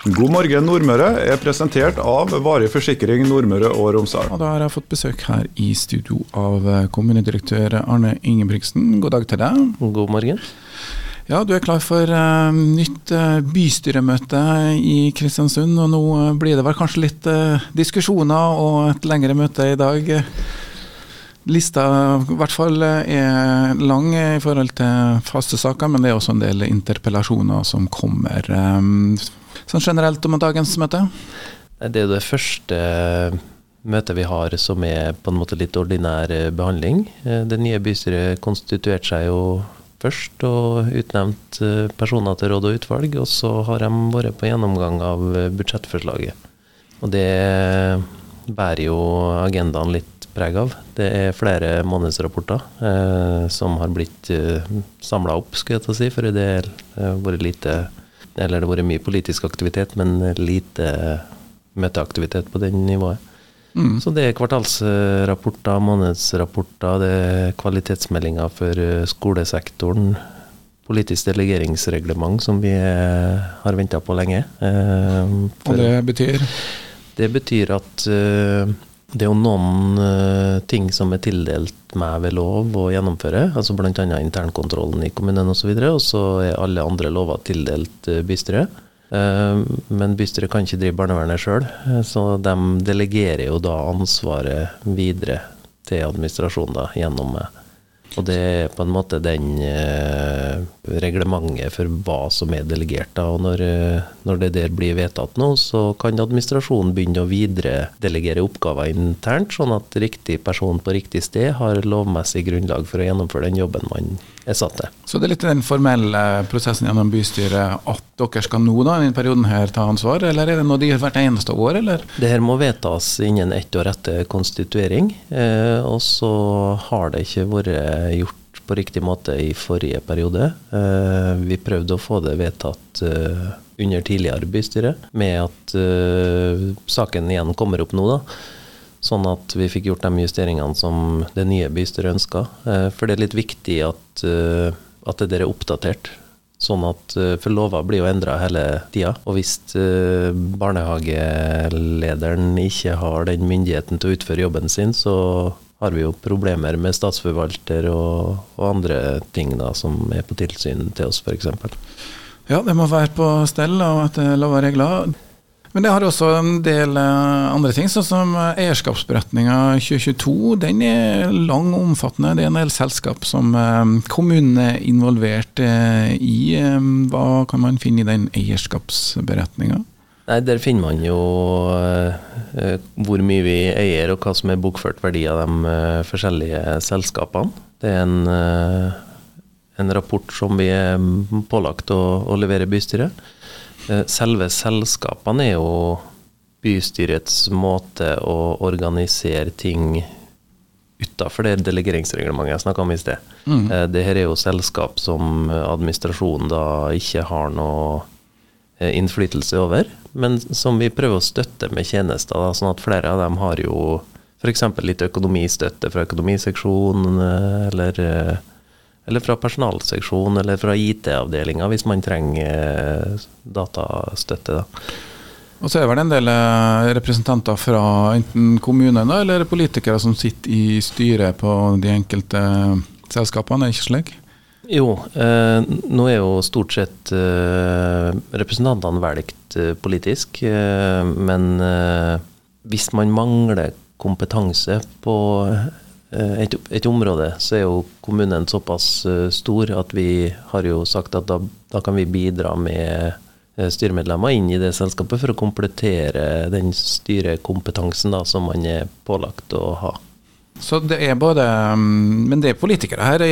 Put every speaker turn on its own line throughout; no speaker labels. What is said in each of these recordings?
God morgen Nordmøre er presentert av Varig forsikring Nordmøre og Romsdal.
Og da har jeg fått besøk her i studio av eh, kommunedirektør Arne Ingebrigtsen. God dag til deg.
God morgen.
Ja, Du er klar for uh, nytt uh, bystyremøte i Kristiansund. og Nå uh, blir det vel kanskje litt diskusjoner og et lengre møte i dag. Lista i hvert fall er lang i forhold til faste saker, men det er også en del interpellasjoner som kommer. Um, sånn generelt om dagens møte?
Det er det første møtet vi har som er på en måte litt ordinær behandling. Det nye bystyret konstituerte seg jo først og utnevnt personer til råd og utvalg, og så har de vært på gjennomgang av budsjettforslaget. Og det bærer jo agendaen litt preg av. Det er flere månedsrapporter eh, som har blitt eh, samla opp, skulle jeg ta si, for det har eh, vært lite Eller det har vært mye politisk aktivitet, men lite møteaktivitet på det nivået. Mm. Så det er kvartalsrapporter, månedsrapporter, det er kvalitetsmeldinger for eh, skolesektoren. Politisk delegeringsreglement som vi eh, har venta på lenge.
For, Og det betyr?
Det betyr at det er jo noen uh, ting som er tildelt meg ved lov å gjennomføre, altså bl.a. internkontrollen i kommunen osv. Og, så er alle andre lover tildelt uh, bystyret. Uh, men bystyret kan ikke drive barnevernet sjøl, så de delegerer jo da ansvaret videre til administrasjonen da, gjennom meg. Og det er på en måte den eh, reglementet for hva som er delegert. da, og når, eh, når, det der blir vedtatt nå, så kan administrasjonen begynne å videredelegere oppgaver internt, sånn at riktig person på riktig sted har lovmessig grunnlag for å gjennomføre den jobben man er satt til.
Så det er litt den formelle prosessen gjennom bystyret at dere skal nå da, i denne perioden her ta ansvar, eller er det noe de gjør hvert eneste år, eller?
Det her må vedtas innen ett år etter konstituering, eh, og så har det ikke vært gjort på riktig måte i forrige periode. Eh, vi prøvde å få det vedtatt eh, under tidligere bystyre, med at eh, saken igjen kommer opp nå. da. Sånn at vi fikk gjort de justeringene som det nye bystyret ønska. For det er litt viktig at, at det der er oppdatert. Sånn at, For lover blir jo endra hele tida. Og hvis barnehagelederen ikke har den myndigheten til å utføre jobben sin, så har vi jo problemer med statsforvalter og, og andre ting da, som er på tilsyn til oss, f.eks.
Ja, det må være på stell og etter lov og regler. Men det har også en del eh, andre ting, sånn som eierskapsberetninga 2022. Den er lang og omfattende. Det er en del selskap som eh, kommunen er involvert eh, i. Hva kan man finne i den eierskapsberetninga?
Nei, Der finner man jo uh, hvor mye vi eier og hva som er bokført verdi av de uh, forskjellige selskapene. Det er en, uh, en, rapport som vi er pålagt å, å levere bystyret. selve selskapene er jo bystyrets måte å organisere ting utafor det delegeringsreglementet jeg snakka om i sted. Mm. det her er jo selskap som administrasjonen da ikke har noe innflytelse over men som vi prøver å støtte med tjenester. Da, sånn at flere av dem har jo f.eks. litt økonomistøtte fra økonomiseksjonen, eller, eller fra personalseksjonen, eller fra IT-avdelinga, hvis man trenger datastøtte. da.
Og så er det en del eh, representanter fra enten kommunene eller politikere som sitter i styret på de enkelte selskapene, er det ikke slik?
Jo, eh, nå er jo stort sett eh, representantene valgt eh, politisk. Eh, men eh, hvis man mangler kompetanse på eh, et, et, område, så er jo kommunen såpass stor at vi har jo sagt at da, da kan vi bidra med styremedlemmer inn i det selskapet for å komplettere den styrekompetansen da, som man er pålagt å ha.
Så det er både mm, Men det er politikere her.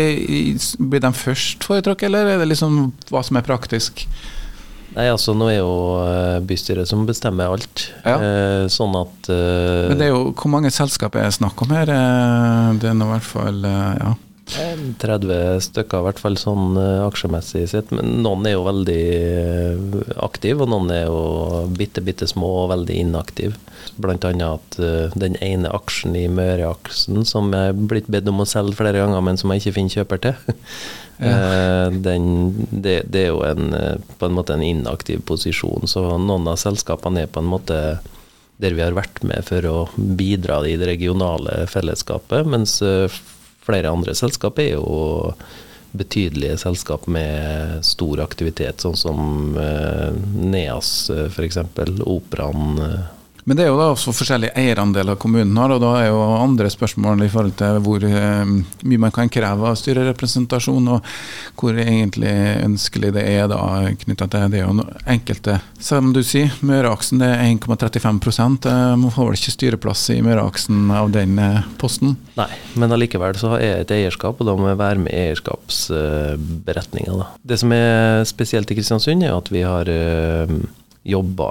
Blir de først foretrukket, eller er det liksom hva som er praktisk?
Nei, altså Nå er jo eh, bystyret som bestemmer alt. Ja. Eh, sånn at
eh, Men det er jo Hvor mange selskap er det snakk om her? Det er nå i hvert fall ja,
30 stykker, i hvert fall sånn uh, aksjemessig sett. Men noen er jo veldig uh, aktive, og noen er jo bitte, bitte små og veldig inaktive. Annet at uh, den ene aksjen i Møreaksen som jeg er blitt bedt om å selge flere ganger, men som jeg ikke finner kjøper til, ja. den, det, det, er jo en, på en måte en inaktiv posisjon. Så noen av selskapene er på en måte der vi har vært med for å bidra i det regionale fellesskapet, mens Flere andre selskap er jo betydelige selskap med stor aktivitet, sånn som eh, NEAS f.eks., Operaen. Eh,
men det er jo da også forskjellige eierandeler kommunen har, og da er jo andre spørsmål i forhold til hvor eh, mye man kan kreve av styrerepresentasjon, og hvor egentlig ønskelig det er da knytta til det. Og enkelte, som du sier, Møreaksen er 1,35 Man får vel ikke styreplass i Møreaksen av den eh, posten?
Nei, men allikevel så er et eierskap, og da må jeg være med i eierskapsberetninga. Det som er spesielt i Kristiansund, er at vi har eh, jobba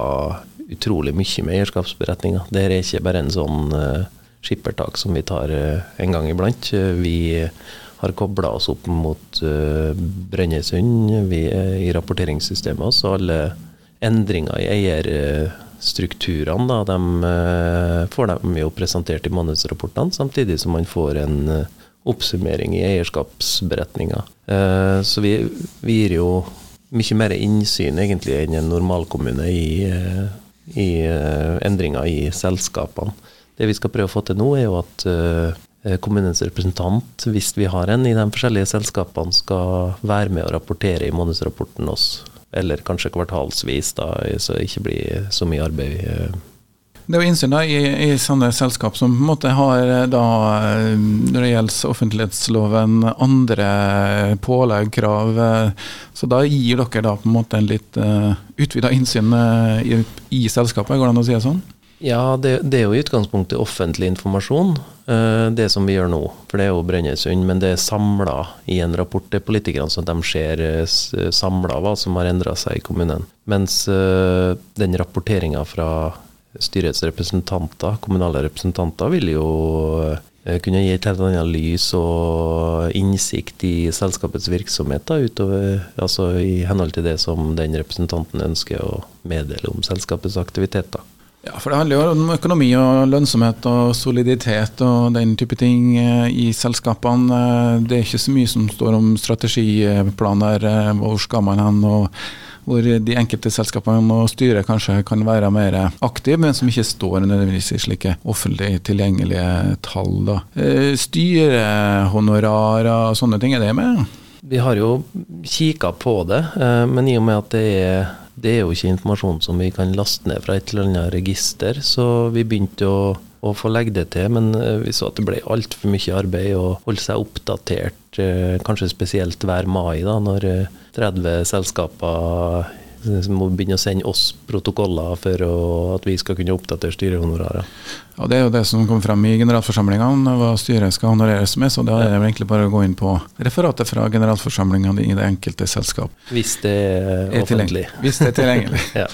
utrolig mye med eierskapsberetninga. Det er ikke bare en sånn uh, skippertak som vi tar uh, en gang iblant. Uh, vi har kobla oss opp mot Brønnøysund i rapporteringssystemet. Så alle endringer i eierstrukturene da, de, får de jo presentert i månedsrapportene, samtidig som man får en oppsummering i eierskapsberetninga. så vi, vi, gir jo mye mer innsyn egentlig enn en normalkommune i i uh, endringer i selskapene. Det vi skal prøve å få til nå, er jo at uh, kommunens representant, hvis vi har en i de forskjellige selskapene, skal være med å rapportere i månedsrapporten oss. Eller kanskje kvartalsvis, da, så det ikke blir så mye arbeid.
Det er jo innsyn da, i, i, sånne selskap som på en måte har da, når det gjelder offentlighetsloven, andre pålegg, krav. Så da gir dere da på en måte en litt uh, utvida innsyn i, i, selskapet, går det an å si det sånn?
Ja, det, det, er jo i utgangspunktet offentlig informasjon, det som vi gjør nå. For det er jo Brønnøysund, men det er samla i en rapport til politikerne, så de ser samla hva som har endra seg i kommunen. Mens den rapporteringa fra styrets representanter, kommunale representanter, vil jo eh, kunne gi et helt annet lys og innsikt i selskapets virksomhet, da, utover, altså i henhold til det som den representanten ønsker å meddele om selskapets aktiviteter.
Ja, for Det handler jo om økonomi og lønnsomhet og soliditet og den type ting eh, i selskapene. Eh, det er ikke så mye som står om strategiplaner, hvor skal man hen. og hvor de enkelte selskapene og styret kanskje kan være mer aktive, men som ikke står nødvendigvis i slike offentlig tilgjengelige tall. Da. Eh, styrehonorarer og sånne ting, er det med?
Vi har jo kikka på det, eh, men i og med at det er, det er jo ikke informasjon som vi kan laste ned fra et eller annet register, så vi begynte å å få legge det til, men eh, vi så at det ble altfor mye arbeid å holde seg oppdatert, eh, kanskje spesielt hver mai, da, når 30 eh, selskaper må begynne å sende oss protokoller for å, at vi skal kunne oppdatere styrehonorarer.
Ja, Det er jo det som kommer frem i generalforsamlingene, hva styret skal honoreres med. Så da er det egentlig bare å gå inn på referatet fra generalforsamlingene i det enkelte selskap.
Hvis det er offentlig.
Hvis det er tilgjengelig. ja.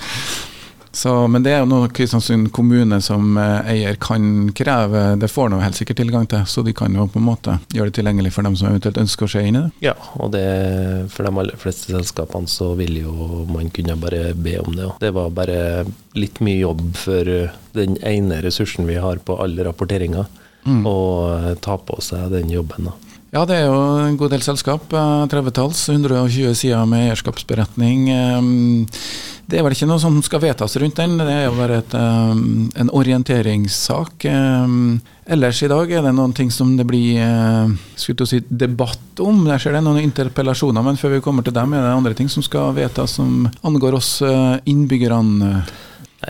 Så, men det er jo noe Kristiansund kommune som eh, eier kan kreve. Det får de helt sikkert tilgang til, så de kan jo på en måte gjøre det tilgjengelig for dem som eventuelt ønsker å se inn i det.
Ja, og det, for de aller fleste selskapene så vil jo man kunne bare be om det. Det var bare litt mye jobb for den ene ressursen vi har på alle rapporteringer, mm. å ta på seg den jobben. da.
Ja, det er jo en god del selskap. 30-talls, eh, 120 sider med eierskapsberetning. Det er vel ikke noe som skal vedtas rundt den, det er jo bare et, en orienteringssak. Ellers i dag er det noen ting som det blir eh, si, debatt om. Der ser det noen interpellasjoner, men før vi kommer til dem, er det andre ting som skal vedtas som angår oss eh, innbyggerne.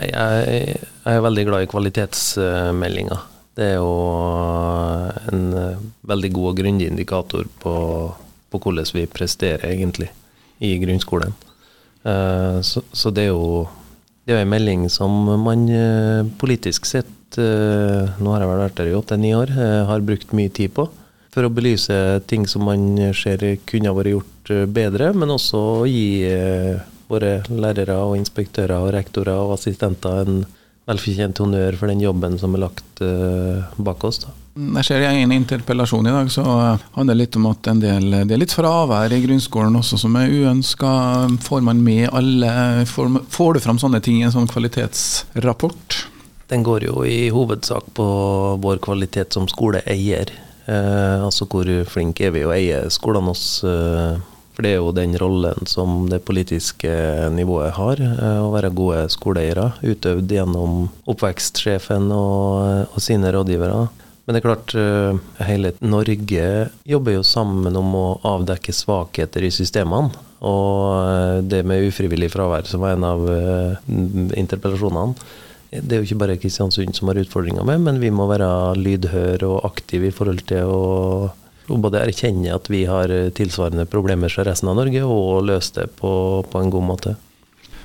Jeg er veldig glad i kvalitetsmeldinga. Det er jo en eh, veldig god og grundig indikator på, på hvordan vi presterer, egentlig, i grunnskolen. Eh, så, så, det er jo det er en melding som man eh, politisk sett, nå har jeg vel vært der i åtte-ni år, har brukt mye tid på. For å belyse ting som man ser kunne ha vært gjort bedre, men også gi våre lærere og inspektører og rektorer og assistenter en velfortjent honnør for den jobben som er lagt uh, bak oss. da.
Jeg ser i en interpellasjon i dag, så handler det litt om at en del, det er litt fravær i grunnskolen også som er uønska. Får man med alle får, får, du fram sånne ting i en sånn kvalitetsrapport?
Den går jo i hovedsak på vår kvalitet som skoleeier. Eh, altså hvor flinke er vi å eie skolene oss. Eh, for det er jo den rollen som det politiske nivået har, eh, å være gode skoleeiere. Utøvd gjennom oppvekstsjefen og, og, sine rådgivere. Men det er klart, eh, hele Norge jobber jo sammen om å avdekke svakheter i systemene. Og eh, det med ufrivillig fravær, som var en av interpellasjonene, det er jo ikke bare Kristiansund som har utfordringer med, men vi må være lydhøre og aktive i forhold til å og både erkjenne at vi har tilsvarende problemer som resten av Norge, og løse det på, på en god måte.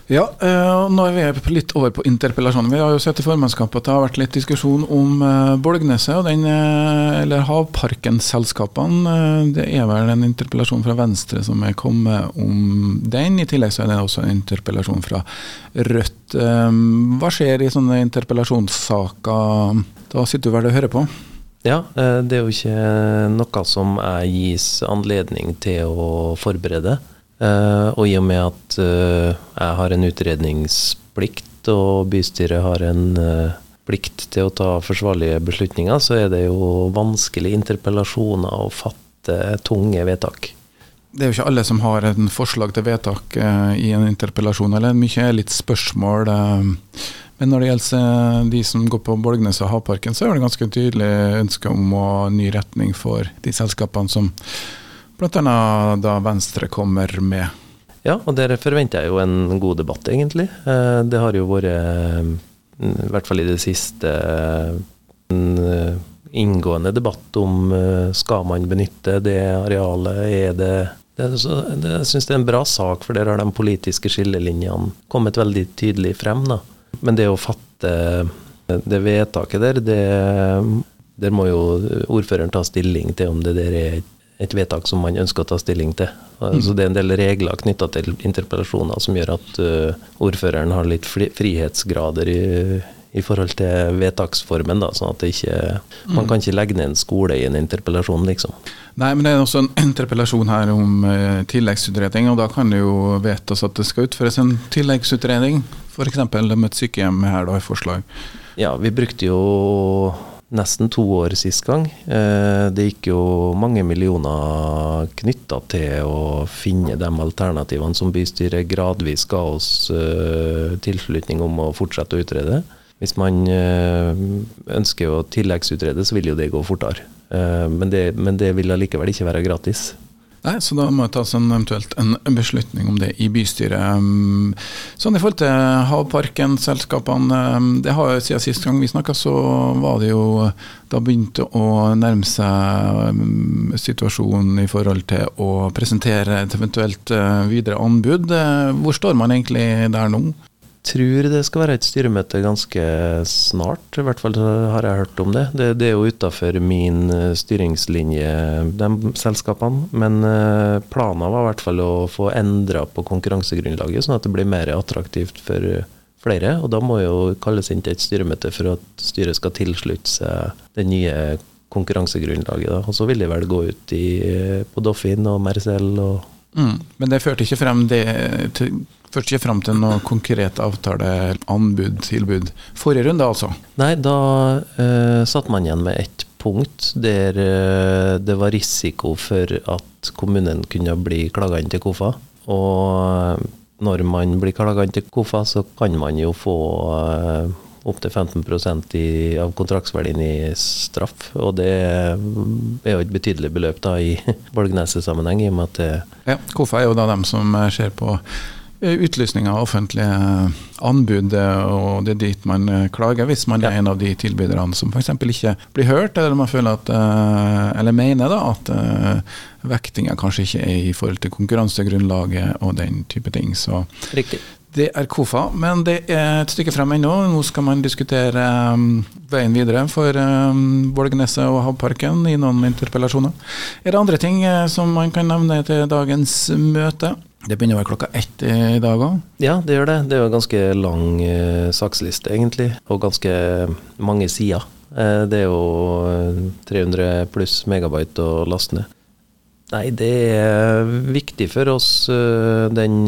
Ja, eh, nå er vi litt over på interpellasjonen. Vi har jo sett i formannskapet at det har vært litt diskusjon om eh, Bolgneset og den, eh, eller Havparken-selskapene. Det er vel en interpellasjon fra Venstre som er kommet om den. I tillegg så er det også en interpellasjon fra Rødt. Hva skjer i sånne interpellasjonssaker? Da sitter du vel og hører på?
Ja, eh, det er jo ikke noe som jeg gis anledning til å forberede. Eh, og i og med at eh, jeg har en utredningsplikt, og bystyret har en plikt til å ta forsvarlige beslutninger, så er det jo vanskelige interpellasjoner å fatte tunge vedtak.
Det er jo ikke alle som har en forslag til vedtak i en interpellasjon, eller mye er litt spørsmål. Men når det gjelder eh, de som går på Borgnes og Havparken, så er det ganske tydelig ønske om å ny retning for de selskapene som bl.a. da Venstre kommer med.
Ja, og der forventer jeg jo en god debatt, egentlig. Eh, det har jo vært, i hvert fall i det siste, en eh, inngående debatt om skal man benytte det arealet, er det det, jeg syns det er en bra sak, for der har de politiske skillelinjene kommet veldig tydelig frem. da. Men det å fatte det vedtaket der, det, der må jo ordføreren ta stilling til om det der er et vedtak som man ønsker å ta stilling til. Altså det er en del regler knytta til interpellasjoner som gjør at uh, ordføreren har litt fri, frihetsgrader i, i, forhold til vedtaksformen. Da, sånn at det ikke, Man kan ikke legge ned en skole i en interpellasjon, liksom.
Nei, men det er også en interpellasjon her om eh, tilleggsutredning, og da kan det jo vedtas at det skal utføres en tilleggsutredning F.eks. med et sykehjem her da, i forslag?
Ja, vi brukte jo nesten to år sist gang. Eh, det gikk jo mange millioner knytta til å finne de alternativene som bystyret gradvis ga oss eh, tilslutning om å fortsette å utrede. Hvis man eh, ønsker å tilleggsutrede, så vil jo det gå fortere. Men det, men det vil allikevel ikke være gratis.
Nei, så da må det tas en, eventuelt en beslutning om det i bystyret. Um, sånn i forhold til Havparken, selskapene. Det har Siden sist gang vi snakka, så var det jo Da begynte å nærme seg situasjonen i forhold til å presentere et eventuelt videre anbud. Hvor står man egentlig der nå?
Tror det skal være et styremøte ganske snart, i hvert fall har jeg hørt om det. Det, det er jo utafor min eh, styringslinje, de selskapene. Men eh, planen var i hvert fall å få endra på konkurransegrunnlaget, sånn at det blir mer attraktivt for flere. Og da må jo kalles inn til et styremøte for at styret skal tilslutte seg det nye konkurransegrunnlaget. Da. Og så vil de vel gå ut i, eh, på Doffin og Mercell og
mm, Men det førte ikke frem det til først ikke fram til noe konkret avtale, anbud, tilbud. Forrige runde, altså?
Nei, da uh, satt man igjen med ett punkt der uh, det var risiko for at kommunen kunne bli klaga inn til KOFA. Og når man blir klaga inn til KOFA, så kan man jo få uh, opptil 15 i, av kontraktsverdien i straff. Og det er jo et betydelig beløp da i Bolgneset-sammenheng, i og med at det
Ja, KOFA er jo da dem som ser på Eh, utlysning av offentlige eh, anbud, eh, og det er dit man klager hvis man er en av de tilbyderne som f.eks. ikke blir hørt, eller man føler at, eller mener da, at vektinga kanskje ikke er i forhold til konkurransegrunnlaget og den type ting. Så
Riktig.
Det er KOFA, men det er et stykke frem ennå. Nå skal man diskutere um, veien videre for um, og Havparken i noen interpellasjoner. Er det andre ting uh, som man kan nevne til dagens møte? Det begynner å være klokka ett i dag òg?
Ja, det gjør det. Det er jo en ganske lang eh, saksliste, egentlig. Og ganske mange sider. Eh, det er jo 300 pluss megabyte å laste ned. Nei, det er viktig for oss. Uh, den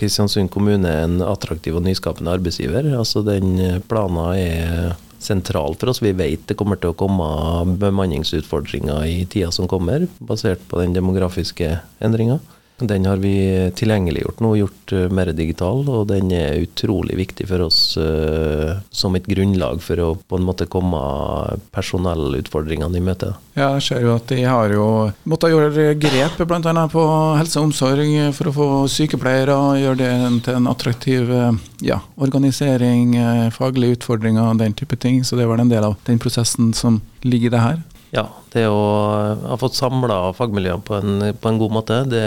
Kristiansund kommune er en attraktiv og nyskapende arbeidsgiver. Altså den planen er sentral for oss. Vi vet det kommer til å komme bemanningsutfordringer i tida som kommer, basert på den demografiske endringa. Den har vi tilgjengeliggjort nå, gjort uh, mer digital, og den er utrolig viktig for oss uh, som et grunnlag for å på en måte komme personellutfordringene i møte.
Ja, jeg ser jo at de har jo måttet gjøre grep bl.a. på helse og omsorg for å få sykepleiere, gjøre det til en attraktiv uh, ja, organisering, faglige utfordringer og den type ting. Så det var en del av den prosessen som ligger i det her.
Ja, det å ha fått samla fagmiljøene på, på, en god måte, det,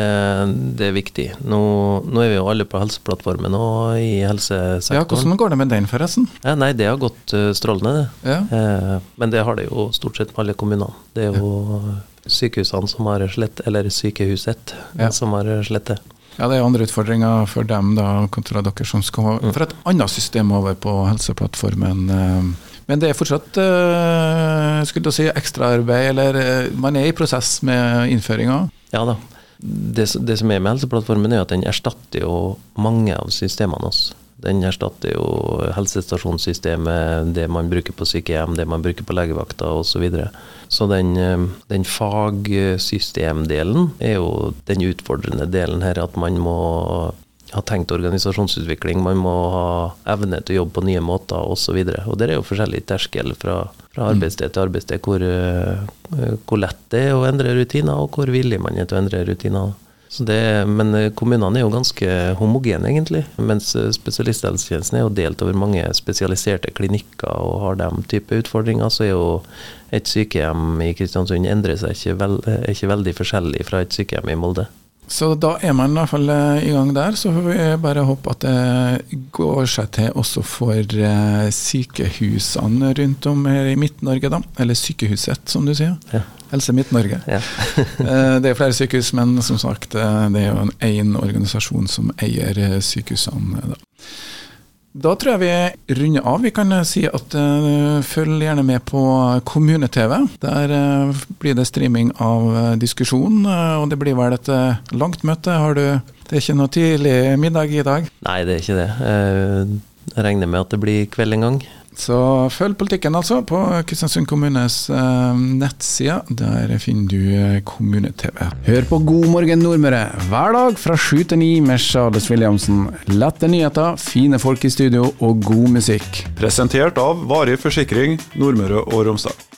det er viktig. Nå, nå, er vi jo alle på Helseplattformen og i helsesektoren.
Ja, Hvordan går det med den, forresten?
Ja, nei, Det har gått uh, strålende, det.
Ja.
Eh, men det har det jo stort sett med alle kommunene. Det er jo ja. sykehusene som har slett, eller sykehuset som har slett det.
Ja, det er andre utfordringer for dem da, kontra dere som skal mm. for et annet system over på Helseplattformen. Uh, men det er fortsatt uh, skulle si, ekstraarbeid, eller uh, man er i prosess med innføringa?
Ja da. Det, det, som er med Helseplattformen, er at den erstatter jo mange av systemene oss. Den erstatter jo helsestasjonssystemet, det man bruker på sykehjem, det man bruker på legevakta osv. Så, videre. så den, eh, den fagsystemdelen er jo den utfordrende delen her, at man må ha tenkt organisasjonsutvikling, man må ha evne til å jobbe på nye måter osv. Og, så og det er jo forskjellig terskel fra, fra arbeidssted til arbeidssted hvor, uh, hvor, lett det er å endre rutiner, og hvor villig man er til å endre rutiner. Det, men eh, kommunene er jo ganske homogene, egentlig. Mens eh, spesialisthelsetjenesten er jo delt over mange spesialiserte klinikker og har de type utfordringer, så er jo et sykehjem i Kristiansund endrer seg ikke, veld, ikke veldig forskjellig fra et sykehjem i Molde.
Så da er man i hvert fall eh, i gang der. Så får vi bare håpe at det går seg til også for eh, sykehusene rundt om her i Midt-Norge, da. Eller sykehuset, som du sier. Ja. Helse Midt-Norge. Ja. Eh, det er flere sykehus, men som sagt, det er jo en én organisasjon som eier sykehusene. da. Da tror jeg vi runder av. Vi kan eh, si at uh, følg gjerne med på Kommune-TV. Der uh, blir det streaming av uh, diskusjon, og det blir vel et langt møte. Har du Det er ikke noe tidlig middag i dag?
Nei, det er ikke det. Jeg regner med at det blir kveld en gang.
Så følg politikken, altså, på Kristiansund kommunes eh, nettside. Der finner du eh, Kommune-TV. Hør på God morgen Nordmøre hver dag fra sju til ni med Charles Williamsen. Lette nyheter, fine folk i studio og god musikk.
Presentert av Varig forsikring Nordmøre og Romsdal.